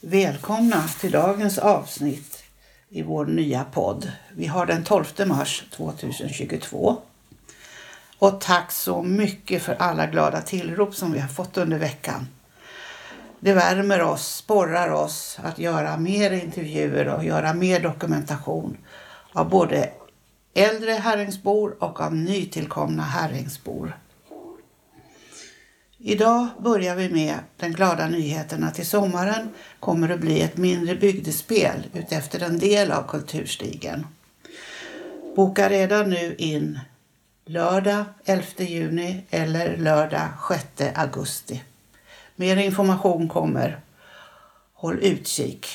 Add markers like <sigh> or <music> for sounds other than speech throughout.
Välkomna till dagens avsnitt i vår nya podd. Vi har den 12 mars 2022. Och tack så mycket för alla glada tillrop som vi har fått under veckan. Det värmer oss, sporrar oss att göra mer intervjuer och göra mer dokumentation av både äldre Herrängsbor och av nytillkomna Herrängsbor. Idag börjar vi med den glada nyheten att till sommaren kommer det bli ett mindre bygdespel utefter en del av Kulturstigen. Boka redan nu in lördag 11 juni eller lördag 6 augusti. Mer information kommer. Håll utkik.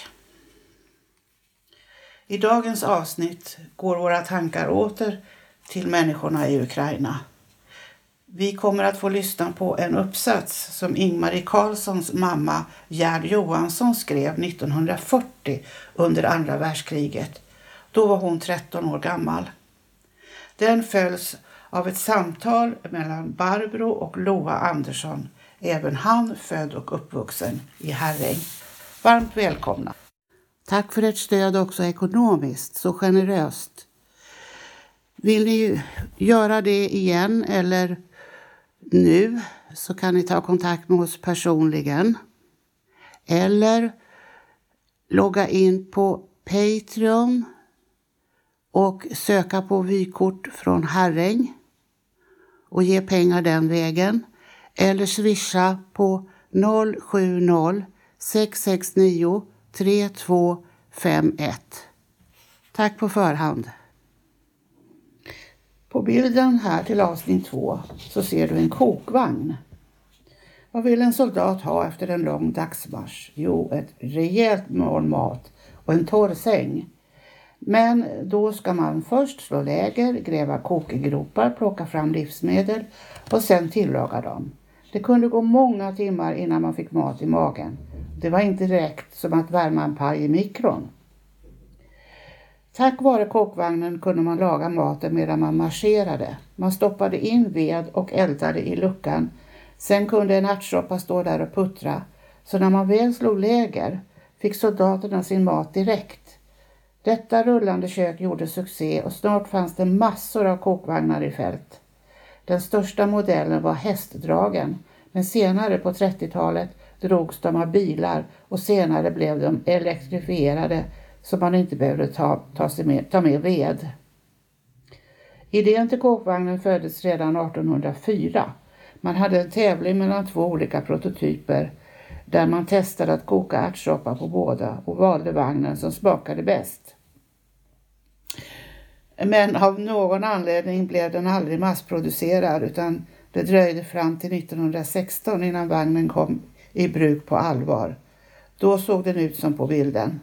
I dagens avsnitt går våra tankar åter till människorna i Ukraina. Vi kommer att få lyssna på en uppsats som Ingmarie Carlssons mamma Gerd Johansson skrev 1940 under andra världskriget. Då var hon 13 år gammal. Den följs av ett samtal mellan Barbro och Loa Andersson, även han född och uppvuxen i Herräng. Varmt välkomna! Tack för ert stöd också ekonomiskt, så generöst. Vill ni göra det igen eller nu så kan ni ta kontakt med oss personligen. Eller logga in på Patreon och söka på vykort från Herräng och ge pengar den vägen. Eller swisha på 070 669 3251. Tack på förhand. På bilden här till avsnitt två så ser du en kokvagn. Vad vill en soldat ha efter en lång dagsmarsch? Jo, ett rejält mål mat och en torr säng. Men då ska man först slå läger, gräva kokgropar, plocka fram livsmedel och sen tillaga dem. Det kunde gå många timmar innan man fick mat i magen. Det var inte direkt som att värma en paj i mikron. Tack vare kokvagnen kunde man laga maten medan man marscherade. Man stoppade in ved och eldade i luckan. Sen kunde en ärtsoppa stå där och puttra. Så när man väl slog läger fick soldaterna sin mat direkt. Detta rullande kök gjorde succé och snart fanns det massor av kokvagnar i fält. Den största modellen var hästdragen, men senare på 30-talet drogs de av bilar och senare blev de elektrifierade så man inte behövde ta, ta, med, ta med ved. Idén till kokvagnen föddes redan 1804. Man hade en tävling mellan två olika prototyper där man testade att koka ärtsoppa på båda och valde vagnen som smakade bäst. Men av någon anledning blev den aldrig massproducerad utan det dröjde fram till 1916 innan vagnen kom i bruk på allvar. Då såg den ut som på bilden.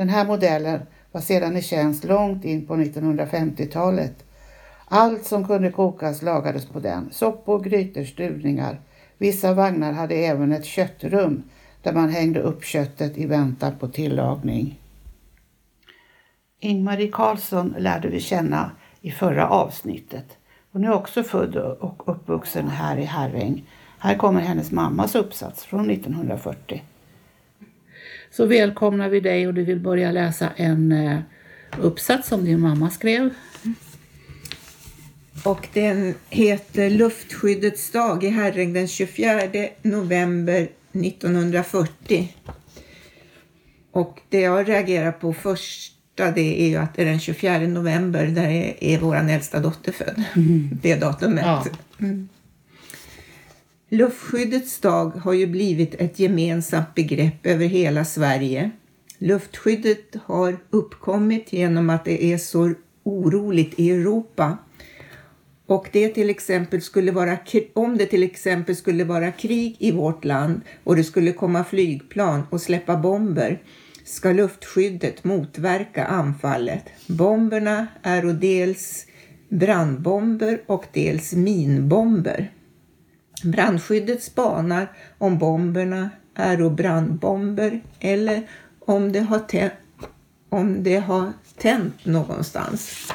Den här modellen var sedan i tjänst långt in på 1950-talet. Allt som kunde kokas lagades på den. Soppor, grytor, stuvningar. Vissa vagnar hade även ett köttrum där man hängde upp köttet i väntan på tillagning. Ingmarie Karlsson lärde vi känna i förra avsnittet. Hon är också född och uppvuxen här i Herräng. Här kommer hennes mammas uppsats från 1940 så välkomnar vi dig och du vill börja läsa en eh, uppsats som din mamma skrev. Och den heter Luftskyddets dag i Herräng den 24 november 1940. Och det jag reagerar på första det är ju att det är den 24 november där är, är vår äldsta dotter född. Mm. Det datumet. Ja. Mm. Luftskyddets dag har ju blivit ett gemensamt begrepp över hela Sverige. Luftskyddet har uppkommit genom att det är så oroligt i Europa. Och det till exempel skulle vara, om det till exempel skulle vara krig i vårt land och det skulle komma flygplan och släppa bomber ska luftskyddet motverka anfallet. Bomberna är dels brandbomber och dels minbomber. Brandskyddet spanar om bomberna är brandbomber eller om det, har om det har tänt någonstans.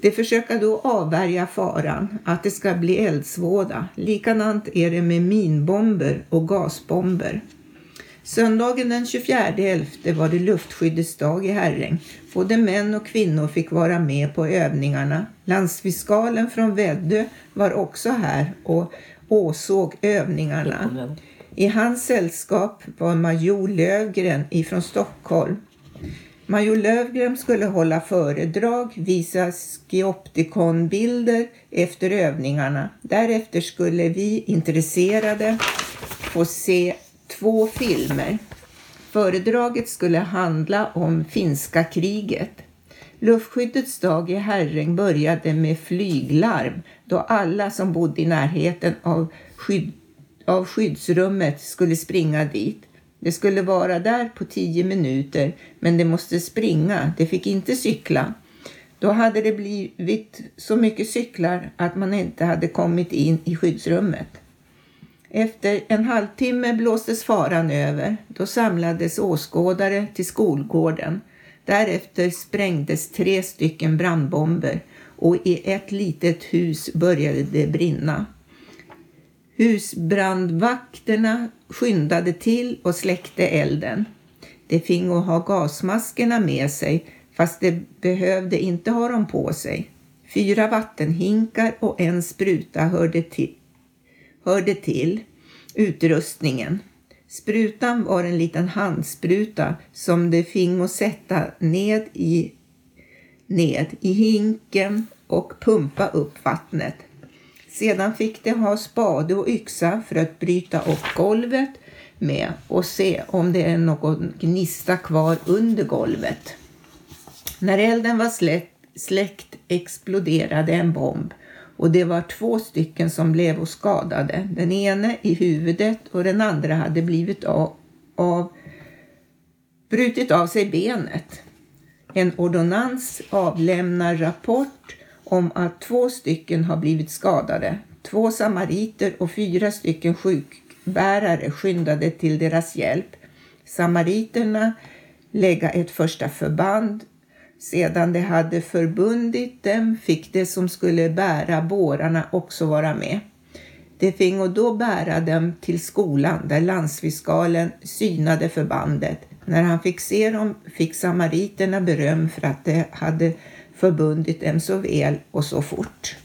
Det försöker då avvärja faran att det ska bli eldsvåda. Likadant är det med minbomber och gasbomber. Söndagen den 24.11 var det luftskyddets dag i Herräng. Både män och kvinnor fick vara med på övningarna. Landsfiskalen från Väddö var också här och åsåg övningarna. I hans sällskap var major Lövgren ifrån Stockholm. Major Lövgren skulle hålla föredrag, visa skioptikonbilder efter övningarna. Därefter skulle vi intresserade få se två filmer. Föredraget skulle handla om finska kriget. Luftskyddets dag i Herräng började med flyglarm då alla som bodde i närheten av, skydd, av skyddsrummet skulle springa dit. Det skulle vara där på tio minuter men det måste springa, det fick inte cykla. Då hade det blivit så mycket cyklar att man inte hade kommit in i skyddsrummet. Efter en halvtimme blåstes faran över. Då samlades åskådare till skolgården. Därefter sprängdes tre stycken brandbomber och i ett litet hus började det brinna. Husbrandvakterna skyndade till och släckte elden. De fingo ha gasmaskerna med sig fast de behövde inte ha dem på sig. Fyra vattenhinkar och en spruta hörde till, hörde till utrustningen. Sprutan var en liten handspruta som de fingo sätta ned i, ned i hinken och pumpa upp vattnet. Sedan fick de ha spade och yxa för att bryta upp golvet med och se om det är någon gnista kvar under golvet. När elden var släckt, släckt exploderade en bomb och det var två stycken som blev skadade. Den ene i huvudet och den andra hade blivit av, av brutit av sig benet. En ordonnans avlämnar rapport om att två stycken har blivit skadade. Två samariter och fyra stycken sjukbärare skyndade till deras hjälp. Samariterna lägga ett första förband sedan de hade förbundit dem fick de som skulle bära bårarna också vara med. De fingo då bära dem till skolan där landsfiskalen synade förbandet. När han fick se dem fick samariterna beröm för att de hade förbundit dem så väl och så fort.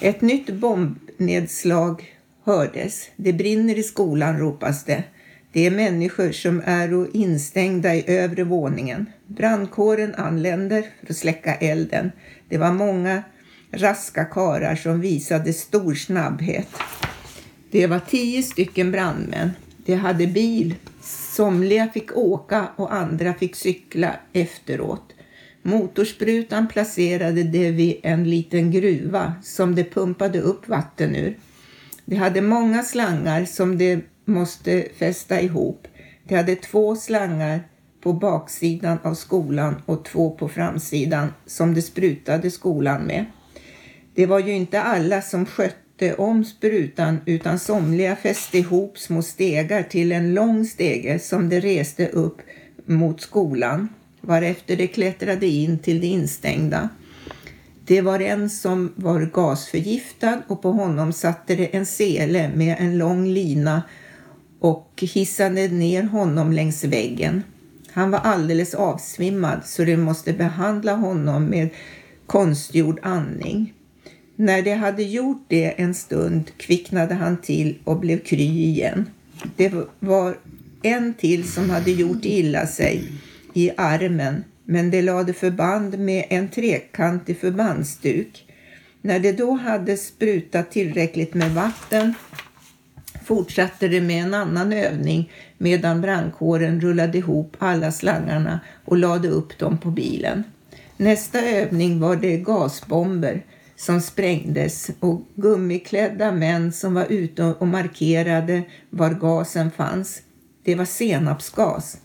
Ett nytt bombnedslag hördes. Det brinner i skolan ropas det. Det är människor som är instängda i övre våningen. Brandkåren anländer för att släcka elden. Det var många raska karar som visade stor snabbhet. Det var tio stycken brandmän. De hade bil. Somliga fick åka och andra fick cykla efteråt. Motorsprutan placerade de vid en liten gruva som de pumpade upp vatten ur. De hade många slangar som de måste fästa ihop. De hade två slangar på baksidan av skolan och två på framsidan som de sprutade skolan med. Det var ju inte alla som skötte om sprutan utan somliga fäste ihop små stegar till en lång stege som de reste upp mot skolan varefter de klättrade in till de instängda. Det var en som var gasförgiftad och på honom satte det en sele med en lång lina och hissade ner honom längs väggen. Han var alldeles avsvimmad så de måste behandla honom med konstgjord andning. När de hade gjort det en stund kvicknade han till och blev kry igen. Det var en till som hade gjort illa sig i armen men de lade förband med en trekantig förbandsduk. När de då hade sprutat tillräckligt med vatten fortsatte de med en annan övning medan brandkåren rullade ihop alla slangarna och lade upp dem på bilen. Nästa övning var det gasbomber som sprängdes och gummiklädda män som var ute och markerade var gasen fanns. Det var senapsgas.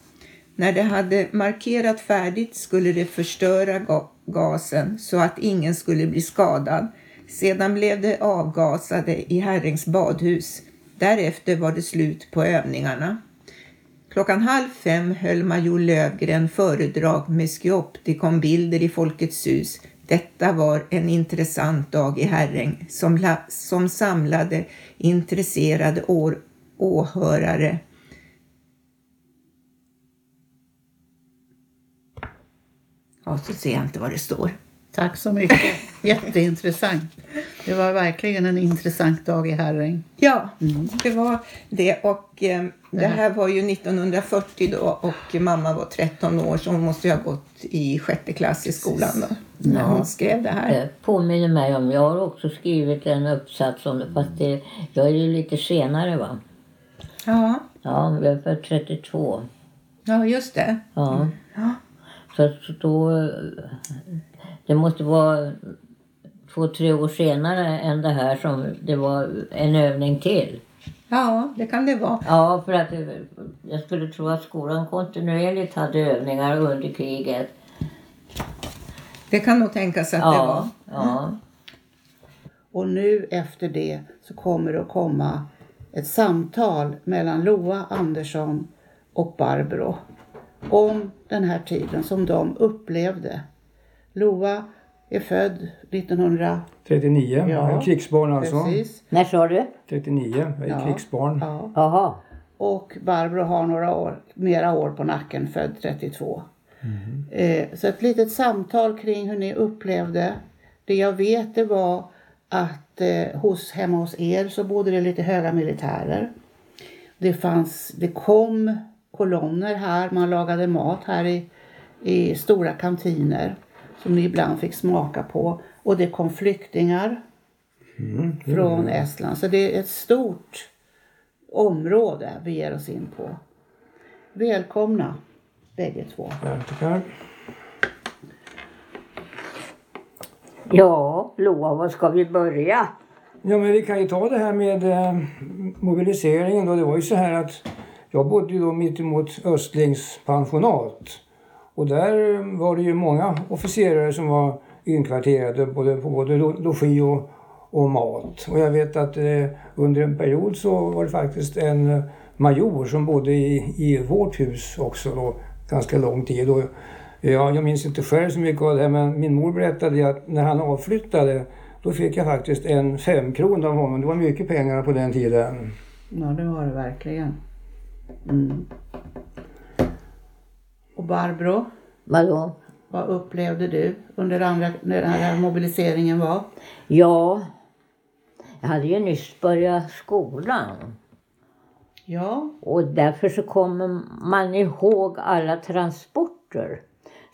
När de hade markerat färdigt skulle de förstöra ga gasen så att ingen skulle bli skadad. Sedan blev de avgasade i Herrängs badhus. Därefter var det slut på övningarna. Klockan halv fem höll major Lövgren föredrag med Skioptikonbilder i Folkets hus. Detta var en intressant dag i Herräng som, som samlade intresserade år, åhörare. Ja, så ser jag inte vad det står. Tack så mycket. Jätteintressant. Det var verkligen en intressant dag i Herräng. Ja, det var det. Och eh, det här var ju 1940 då och mamma var 13 år så hon måste ju ha gått i sjätte klass i skolan då. När hon skrev det här. Det påminner mig om, jag har också skrivit en uppsats om det fast det, jag är ju lite senare va. Ja, Ja, jag är född 32. ja just det. Ja. Ja. Så då, det måste vara två, tre år senare än det här som det var en övning till. Ja, det kan det vara. Ja, för att jag skulle tro att skolan kontinuerligt hade övningar under kriget. Det kan nog tänkas att det var. Ja, ja. Och nu efter det så kommer det att komma ett samtal mellan Loa Andersson och Barbro om den här tiden som de upplevde. Loa är född 1900. 39, Ja, en krigsbarn alltså. Precis. När sa du? 39, jag är Ja. krigsbarn. Ja. Jaha. Och Barbro har några år, mera år på nacken, född 32. Eh, så ett litet samtal kring hur ni upplevde. Det jag vet det var att eh, hos, hemma hos er så bodde det lite höga militärer. Det fanns, det kom kolonner här, man lagade mat här i, i stora kantiner som ni ibland fick smaka på. Och det kom flyktingar från Estland. Så det är ett stort område vi ger oss in på. Välkomna bägge två. Ja, tackar. Ja, Loa, var ska vi börja? Ja, men vi kan ju ta det här med eh, mobiliseringen då. Det var ju så här att jag bodde ju då mitt emot Östlings pensionat. Och där var det ju många officerare som var inkvarterade både på både logi och, och mat. Och jag vet att eh, under en period så var det faktiskt en major som bodde i, i vårt hus också då ganska lång tid. Och, ja, jag minns inte själv så mycket av det här men min mor berättade att när han avflyttade då fick jag faktiskt en femkrona av honom. Det var mycket pengar på den tiden. Ja, det var det verkligen. Mm. Och Barbro, Vadå? vad upplevde du under andra, när den här mobiliseringen var? Ja, jag hade ju nyss börjat skolan. Ja, Och därför så kommer man ihåg alla transporter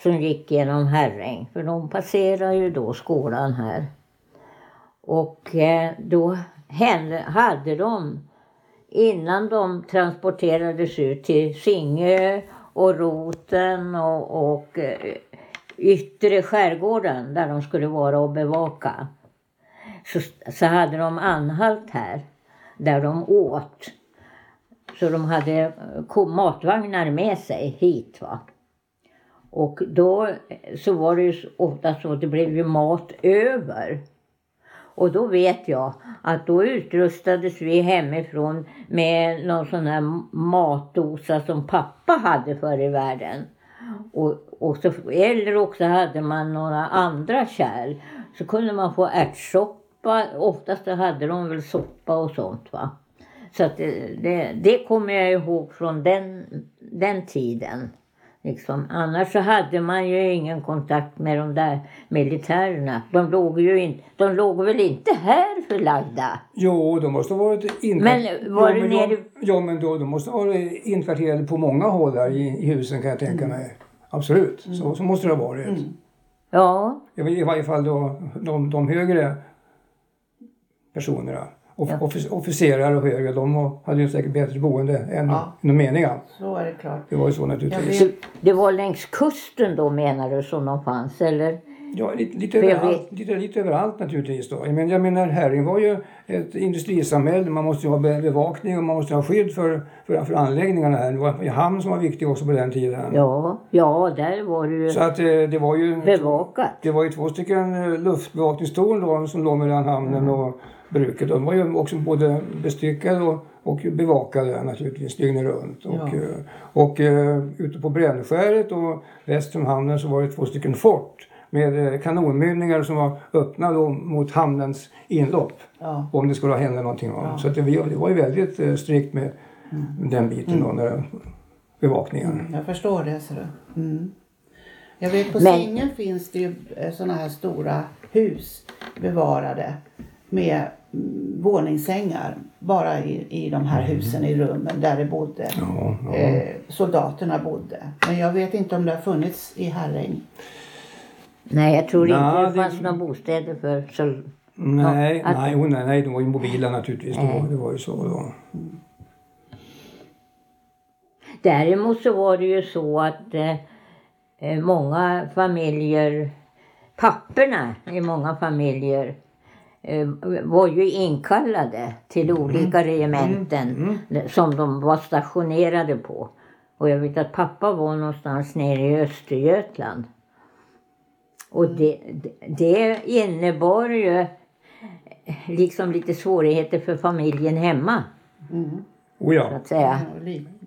som gick genom Herräng. För de passerar ju då skolan här. Och eh, då hade de, innan de transporterades ut till Singö och Roten och, och eh, yttre skärgården där de skulle vara och bevaka. Så, så hade de anhalt här där de åt. Så de hade eh, matvagnar med sig hit. Va? Och då eh, så var det ju ofta så att det blev ju mat över. Och då vet jag att då utrustades vi hemifrån med någon sån här matdosa som pappa hade förr i världen. Och, och så, eller också hade man några andra kärl. Så kunde man få ärtsoppa. Oftast så hade de väl soppa och sånt. va. Så att det, det, det kommer jag ihåg från den, den tiden. Liksom. Annars så hade man ju ingen kontakt med de där militärerna. De låg ju inte, de låg väl inte här förlagda? Jo, de måste ha varit inkvarterade. Men var ja, men nere- de, ja, men då, de måste ha varit inkvarterade på många håll där i, i husen kan jag tänka Mm. mig. Absolut, så, så måste det ha varit. Ja, I, I varje fall då, de, de högre personerna. Off, Ja. offic- officerare och högre, de hade ju säkert bättre boende än Ja. ja. meningen. så är det klart. Det var ju så naturligtvis. vet, det var längs kusten då menar du som de fanns eller? Ja, lite, lite, överallt, lite, lite överallt naturligtvis. Då. Jag, menar, jag menar, Herring var ju ett industrisamhälle. Man måste ju ha be- bevakning och man måste ha skydd för, för, för anläggningarna här. Det var hamn som var viktig också på den tiden. Ja, ja där var det ju Så att eh, det var ju... bevakat. Det var ju två stycken eh, luftbevakningstorn då, som låg mellan hamnen och bruket. De var ju också både bestyckade och, och bevakade naturligtvis dygnet runt. Och, Ja. eh, och eh, ute på Brännskäret och väster om hamnen så var det två stycken fort med eh, kanonmynningar som var öppna då mot hamnens inlopp. ja. Om det skulle hända någonting. Ja. Så att det, det var ju väldigt strikt med den biten då, när, bevakningen. Jag förstår det. Så det. Mm. Jag vet på Men- Singen finns det ju sådana här stora hus bevarade med mm, våningssängar bara i, i de här husen i rummen där det bodde. Ja, ja. Eh, soldaterna bodde. Men jag vet inte om det har funnits i Herräng. Nej, jag tror Nej, inte det det- fanns några bostäder för så... Nej, Ja, att- nej, oh, nej, nej, de var ju mobila naturligtvis. Det var, det var ju så då. Däremot så var det ju så att eh, eh, många familjer, papporna i många familjer var ju inkallade till olika regementen som de var stationerade på. Och jag vet att pappa var någonstans nere i Östergötland. Och det, det- det innebar ju eh, liksom lite svårigheter för familjen hemma, Oh, så ja. att säga.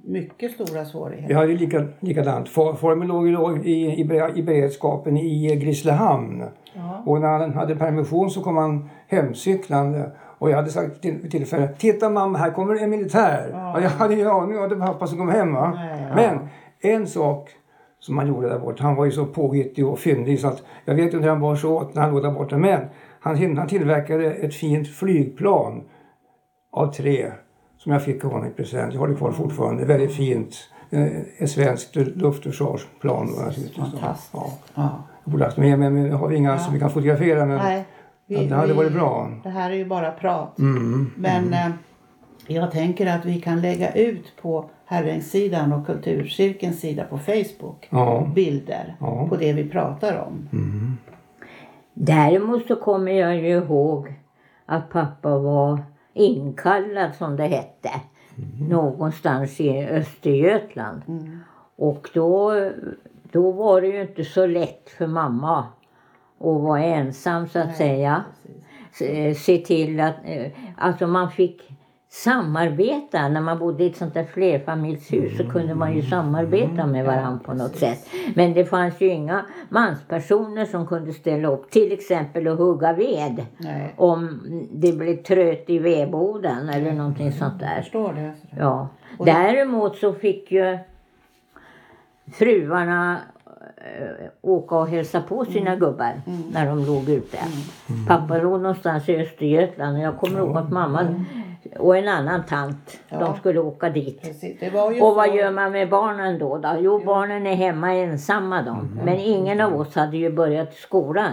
Mycket stora svårigheter. Vi hade ju lika, likadant. Min låg ju i, i, be- i beredskapen i Grisslehamn. Ja. Och när han hade permission så kom han hemcyklande. Och jag hade sagt till tillfälle, titta mamma här kommer en militär. Ja. Och jag hade ingen aning om det var pappa som kom hem. Va? Nej, ja. Men en sak som han gjorde där borta, han var ju så påhittig och fyndig så att jag vet inte hur han var så åt när han låg där borta. Men han, han tillverkade ett fint flygplan av trä som jag fick av honom i present. Jag har det kvar fortfarande. Väldigt fint. Eh, Ett svenskt luftförsvarsplan. Fantastiskt. Ja. Ja. Jag borde haft med men nu har vi inga som vi kan fotografera. Men Nej, Ja, det hade varit bra. Det här är ju bara prat. Mm. Men eh, jag tänker att vi kan lägga ut på Herrängssidan och Kulturcirkelns sida på Facebook Ja. bilder Ja. på det vi pratar om. Däremot så kommer jag ju ihåg att pappa var inkallad som det hette någonstans i Östergötland. Och då, då var det ju inte så lätt för mamma att vara ensam så att säga. Se, se till att eh, alltså man fick samarbeta. När man bodde i ett sånt där flerfamiljshus så kunde man ju samarbeta med varandra på något sätt. Men det fanns ju inga manspersoner som kunde ställa upp till exempel att hugga ved. Nej, Om det blev tröt i vedboden eller någonting sånt jag där. förstår det. Ja. Och Däremot så fick ju fruarna eh, åka och hälsa på sina Mm. gubbar när de låg ute. Pappa låg någonstans i Östergötland och jag kommer ihåg att mamma och en annan tant, Ja. de skulle åka dit. Precis. Och vad så- gör man med barnen då? då? Jo, barnen är hemma ensamma de. Men ingen av oss hade ju börjat skolan.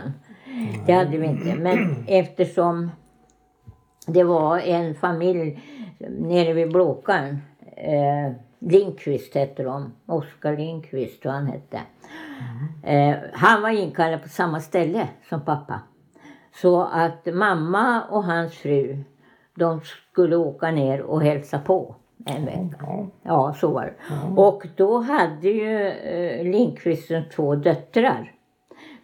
Det hade vi inte. Men eftersom det var en familj nere vid Blåkan. Eh, Lindqvist hette de. Oskar Lindqvist tror han hette. Eh, han var inkallad på samma ställe som pappa. Så att mamma och hans fru de skulle åka ner och hälsa på en vecka. Ja. Ja, så var det. Och då hade ju eh, Lindqvisten två döttrar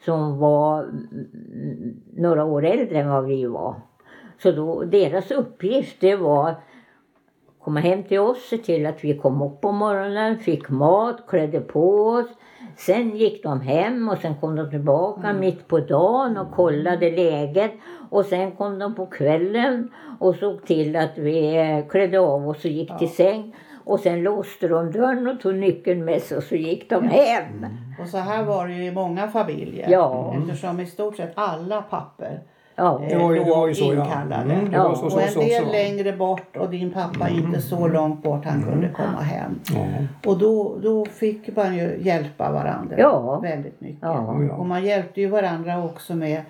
som var mm, några år äldre än vad vi var. Så då, deras uppgift det var att komma hem till oss, se till att vi kom upp på morgonen, fick mat, klädde på oss. Sen gick de hem och sen kom de tillbaka mitt på dagen och kollade läget. Och sen kom de på kvällen och såg till att vi eh, klädde av oss och gick till säng. Och sen låste de dörren och tog nyckeln med sig och så gick de hem. Och så här var det ju i många familjer. Ja. Eftersom i stort sett alla papper Ja. Det var ju- det var ju så, ja. inkallade. Mm, det var och så, en så, så, del så. längre bort och din pappa inte så långt bort han kunde komma hem. Ja. Och då, då fick man ju hjälpa varandra Ja. väldigt mycket. Ja. Ja. Och man hjälpte ju varandra också med,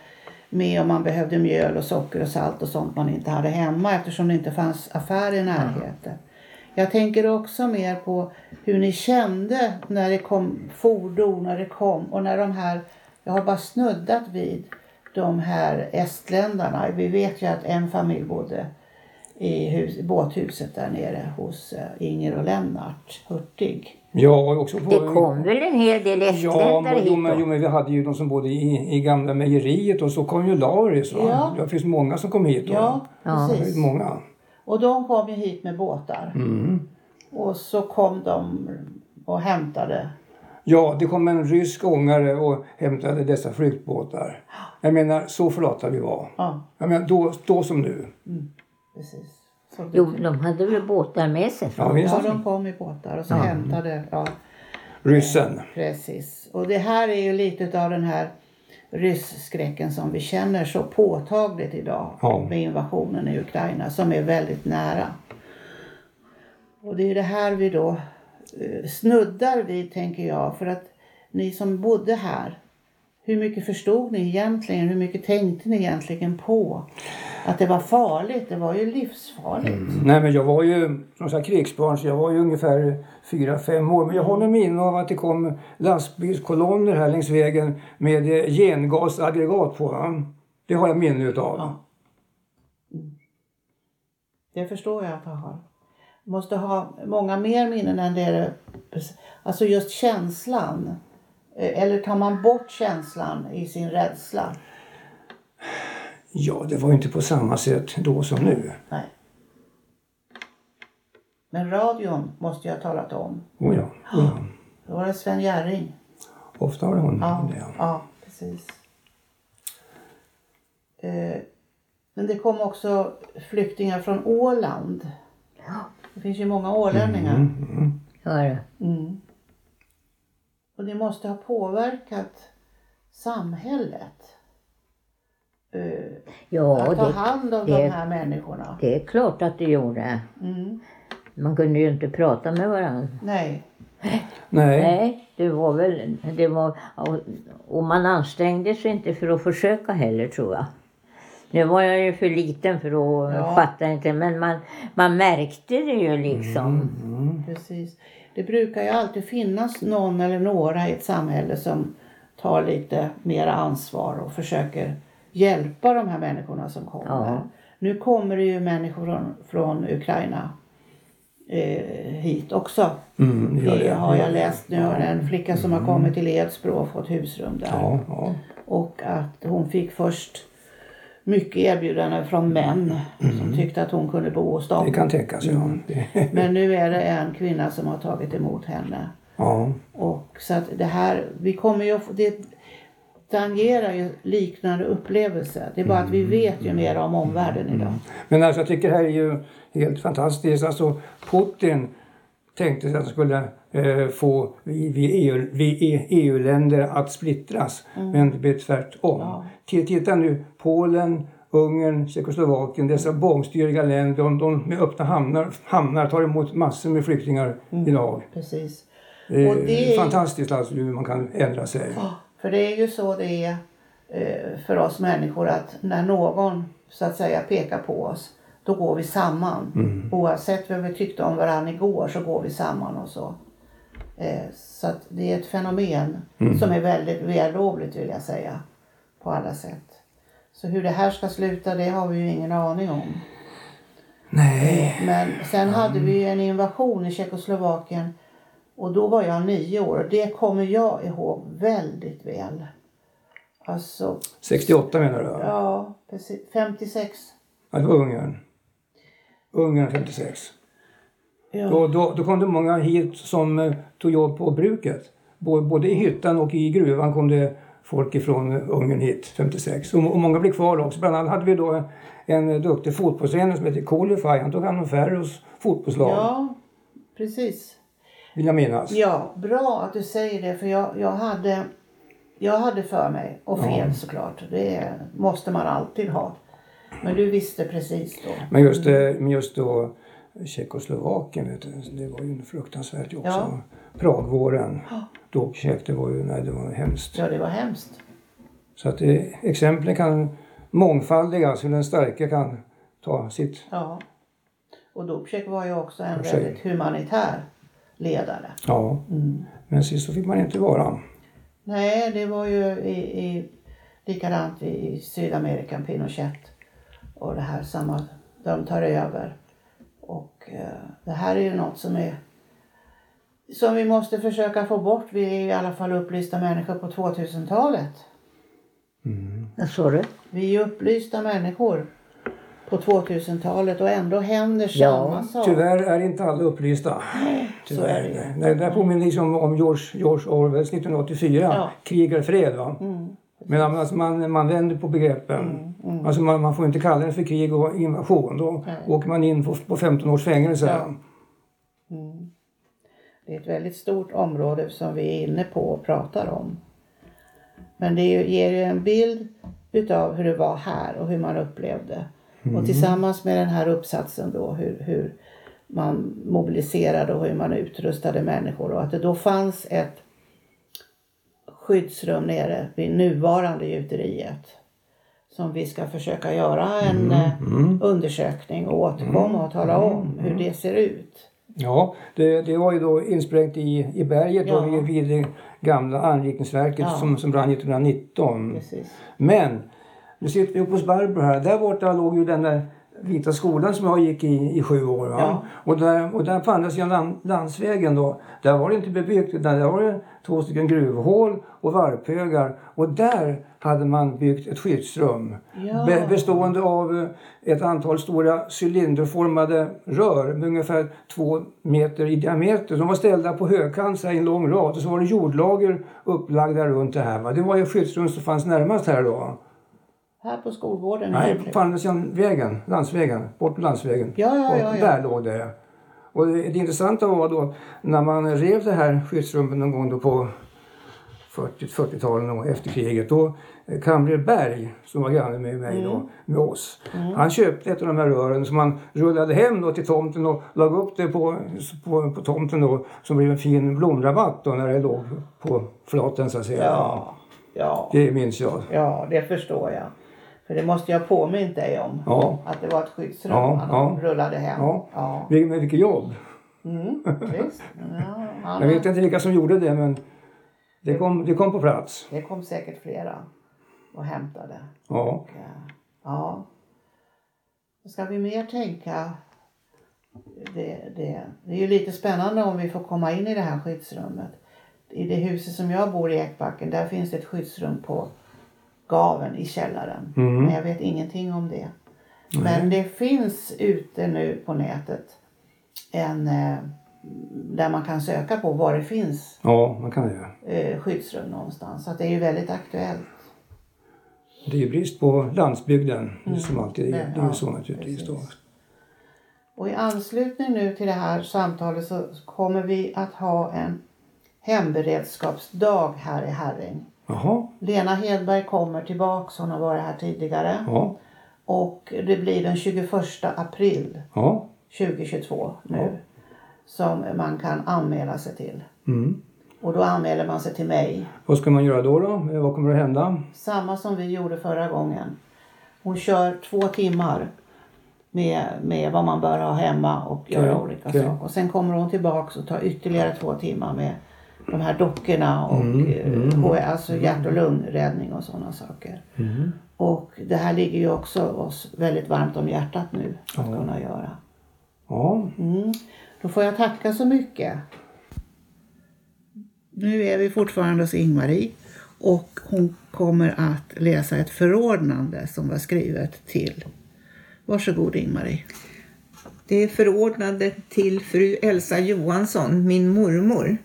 med om man behövde mjöl och socker och salt och sånt man inte hade hemma eftersom det inte fanns affär i närheten. Jag tänker också mer på hur ni kände när det kom fordon, när det kom och när de här, jag har bara snuddat vid de här estländarna. Vi vet ju att en familj bodde i hus, i båthuset där nere hos eh, Inger och Lennart Hurtig. Ja, och också på... Det kom väl en hel del Ja, estländare men, jo, hit men, jo, men vi hade ju de som bodde i, i gamla mejeriet och så kom ju Lauris. Ja. Det finns många som kom hit. Då. Ja, Ja. Precis. många. Och de kom ju hit med båtar. Mm. Och så kom de och hämtade. Ja, det kom en rysk ångare och hämtade dessa flyktbåtar. Jag menar, så flata vi var. Ja, Jag menar, då, då som nu. precis. Så Jo, de hade väl båtar med sig? Ja, visst. ja, de kom i båtar och så hämtade. Ja. ryssen. Precis. Och det här är ju lite av den här rysskräcken som vi känner så påtagligt idag Ja. med invasionen i Ukraina som är väldigt nära. Och det är det här vi då eh, snuddar vid tänker jag för att ni som bodde här hur mycket förstod ni egentligen? Hur mycket tänkte ni egentligen på? Att det var farligt, det var ju livsfarligt. Nej men jag var ju som sagt krigsbarn så jag var ju ungefär 4-5 år. Men jag har nog minne av att det kom lastbilskolonner här längs vägen med eh, gengasaggregat på. Va? Det har jag minne utav. Ja. Det förstår jag att jag har. Måste ha många mer minnen än det. Alltså just känslan. Eh, Eller tar man bort känslan i sin rädsla? Ja, det var inte på samma sätt då som nu. Nej. Men radion måste jag ha talat om. Oh ja, oh ja. Då var det Sven Jerring. Ofta har hon Ja, det. ja precis. Eh, Men det kom också flyktingar från Åland. Det finns ju många ålänningar. Mm, Ja, det. Mm. Och det måste ha påverkat samhället. Eh, Ja, att ta det, hand om det- de här människorna. det är klart att det gjorde. Mm. Man kunde ju inte prata med varandra. Nej. Nej. Nej, det var väl... Det var, och, och man ansträngde sig inte för att försöka heller tror jag. Nu var jag ju för liten för att Ja. fatta inte men man, man märkte det ju liksom. Precis. Det brukar ju alltid finnas någon eller några i ett samhälle som tar lite mer ansvar och försöker hjälpa de här människorna som kommer. Ja. Nu kommer det ju människor från, från Ukraina eh, hit också. Mm, det Det har jag läst nu. En flicka som har kommit till Edsbro och fått husrum där. Ja, ja. Och att hon fick först mycket erbjudanden från män som tyckte att hon kunde bo hos dem. Det kan tänkas, ja. Det, <laughs> Men nu är det en kvinna som har tagit emot henne. ja. Och så att det här, vi kommer ju, det tangerar ju liknande upplevelser. Det är bara att vi vet ju mer om omvärlden idag. Men alltså, jag tycker det här är ju helt fantastiskt. Alltså, Putin tänkte sig att han skulle eh, få vi, vi EU vi E- EU-länder att splittras. Men det blev tvärtom. Ja. Titta nu, Polen, Ungern, Tjeckoslovakien, dessa bångstyriga länder, de, de med öppna hamnar, hamnar tar emot massor med flyktingar idag. Precis. Det är Och det är- fantastiskt alltså hur man kan ändra sig. För det är ju så det är eh, för oss människor att när någon så att säga pekar på oss då går vi samman. Oavsett vad vi tyckte om varandra igår så går vi samman och så. Eh, så att det är ett fenomen som är väldigt vällovligt vill jag säga. På alla sätt. Så hur det här ska sluta det har vi ju ingen aning om. Nej. Men sen hade vi ju en invasion i Tjeckoslovakien och då var jag nio år och det kommer jag ihåg väldigt väl. Alltså, 68 menar du? ja, precis. 56. Ja, det var Ungern. Ungern 56. Ja, Då, då, då kom det många hit som eh, tog jobb på bruket. Både i hyttan och i gruvan kom det folk ifrån eh, Ungern hit 56. Och, och många blev kvar också. Bland annat hade vi då en eh, duktig fotbollstränare som heter Kolifaj. Han tog hand om Ferros fotbollslag, ja precis. vill jag minnas. Ja, bra att du säger det för jag, jag, hade, jag hade för mig, och fel såklart, det måste man alltid ha. Men du visste precis då. Men just, eh, men just då Tjeckoslovakien, vet du, det var ju fruktansvärt också. Ja. Pragvåren. Då Tjeck, det var ju, nej det var hemskt. Ja, det var hemskt. Så att det, exemplen kan mångfaldigas hur den starka kan ta sitt Ja. Och Dubček var ju också en väldigt humanitär ledare. Ja, men sist så fick man inte vara. Nej, det var ju i, i, likadant i Sydamerika, Pinochet. Och det här samma, de tar över. Och eh, det här är ju något som är som vi måste försöka få bort. Vi är i alla fall upplysta människor på 2000-talet. Vad sa du? Vi är upplysta människor på 2000-talet och ändå händer Ja, samma sak. Tyvärr är inte alla upplysta. så är det ju. Nej, det där påminner liksom om George, George Orwells 1984, Ja. Mm. Krig eller fred. Va? Men alltså man, man vänder på begreppen. Alltså man, man får inte kalla det för krig och invasion. Då Nej. åker man in på, på 15 års fängelse. Ja. Det är ett väldigt stort område som vi är inne på och pratar om. Men det ger ju en bild utav hur det var här och hur man upplevde. Och tillsammans med den här uppsatsen då hur, hur man mobiliserade och hur man utrustade människor och att det då fanns ett skyddsrum nere vid nuvarande gjuteriet som vi ska försöka göra en eh, undersökning och återkomma och tala om hur det ser ut. Ja, det, det var ju då insprängt i, i berget Ja. då vid det gamla anrikningsverket Ja. som, som brann 1919. Precis. Men, nu sitter vi uppe hos Barbro här. Där borta låg ju den där vita skolan som jag gick i i sju år. Ja. Och, där, och där på andra sidan land, landsvägen då, där var det inte bebyggt utan där var det två stycken gruvhål och varphögar. Och där hade man byggt ett skyddsrum Ja. be, bestående av eh, ett antal stora cylinderformade rör med ungefär två meter i diameter. De var ställda på högkant i en lång rad och så var det jordlager upplagda runt det här. Va? Det var ju skyddsrum som fanns närmast här då. Här på skolgården Nej, på andra sidan vägen, landsvägen, bort på landsvägen. Ja, ja, ja, Och ja. Där låg det. Och det, intressanta var då när man rev det här skyddsrummet någon gång då på 40 40-talet och efter kriget. Då eh, Kamrer Berg som var granne med mig Mm. då, med oss. Han köpte ett av de här rören som han rullade hem då till tomten och lade upp det på, på, på tomten då som blev en fin blomrabatt då när det låg på flaten så att säga. Ja, ja, Det minns jag. ja, det förstår jag. För det måste jag ha påmint dig om. Ja. Att det var ett skyddsrum Ja, han ja. rullade hem. Ja. Ja. Men vilket jobb! Mm, visst. Ja, han, Jag vet inte vilka som gjorde det men det kom, det kom på plats. Det kom säkert flera och hämtade. Ja. Och, eh, ja. Ska vi mer tänka? Det, det, det är ju lite spännande om vi får komma in i det här skyddsrummet. I det huset som jag bor i Ekbacken där finns det ett skyddsrum på gaven i källaren. Mm. Men jag vet ingenting om det. Men det finns ute nu på nätet en eh, där man kan söka på var det finns ja, man kan det. eh, skyddsrum någonstans. Så det är ju väldigt aktuellt. Det är ju brist på landsbygden som alltid är. Det är ju så naturligtvis då. Och i anslutning nu till det här samtalet så kommer vi att ha en hemberedskapsdag här i Herräng. Jaha, Lena Hedberg kommer tillbaks, hon har varit här tidigare. ja, Och det blir den 21 april ja. 2022 nu som man kan anmäla sig till. Mm. Och då anmäler man sig till mig. Vad ska man göra då? då? Vad kommer att hända? Samma som vi gjorde förra gången. Hon kör två timmar med, med vad man bör ha hemma och göra olika okej. saker. Och sen kommer hon tillbaks och tar ytterligare två timmar med de här dockorna och Mm, eh, H- alltså hjärt och lungräddning och sådana saker. Mm. Och det här ligger ju också oss väldigt varmt om hjärtat nu att kunna göra. Ja, Mm. Då får jag tacka så mycket. Nu är vi fortfarande hos Ingmarie och hon kommer att läsa ett förordnande som var skrivet till. Varsågod Ingmarie. Det är förordnande till fru Elsa Johansson, min mormor.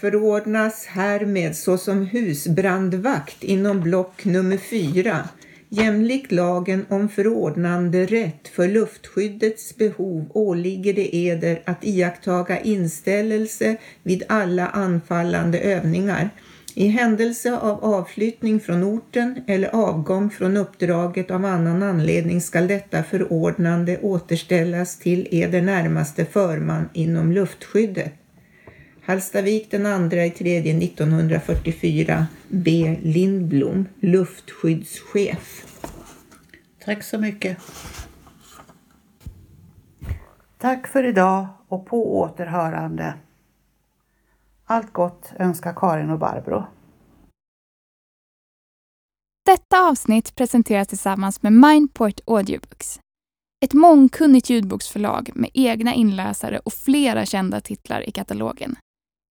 Förordnas härmed såsom husbrandvakt inom block nummer 4 jämlikt lagen om förordnande rätt för luftskyddets behov åligger det eder att iakttaga inställelse vid alla anfallande övningar. I händelse av avflyttning från orten eller avgång från uppdraget av annan anledning skall detta förordnande återställas till eder närmaste förman inom luftskyddet. Hallstavik den 2 i 3 1944 B. Lindblom, luftskyddschef. Tack så mycket. Tack för idag och på återhörande. Allt gott önskar Karin och Barbro. Detta avsnitt presenteras tillsammans med Mindport Audiobooks. Ett mångkunnigt ljudboksförlag med egna inläsare och flera kända titlar i katalogen.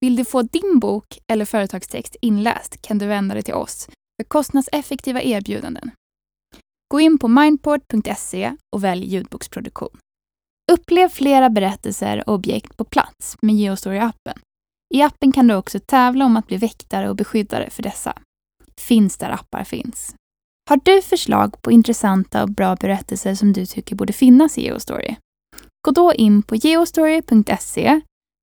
Vill du få din bok eller företagstext inläst kan du vända dig till oss för kostnadseffektiva erbjudanden. Gå in på mindport.se och välj ljudboksproduktion. Upplev flera berättelser och objekt på plats med Geostory-appen. I appen kan du också tävla om att bli väktare och beskyddare för dessa. Finns där appar finns. Har du förslag på intressanta och bra berättelser som du tycker borde finnas i Geostory? Gå då in på geostory.se,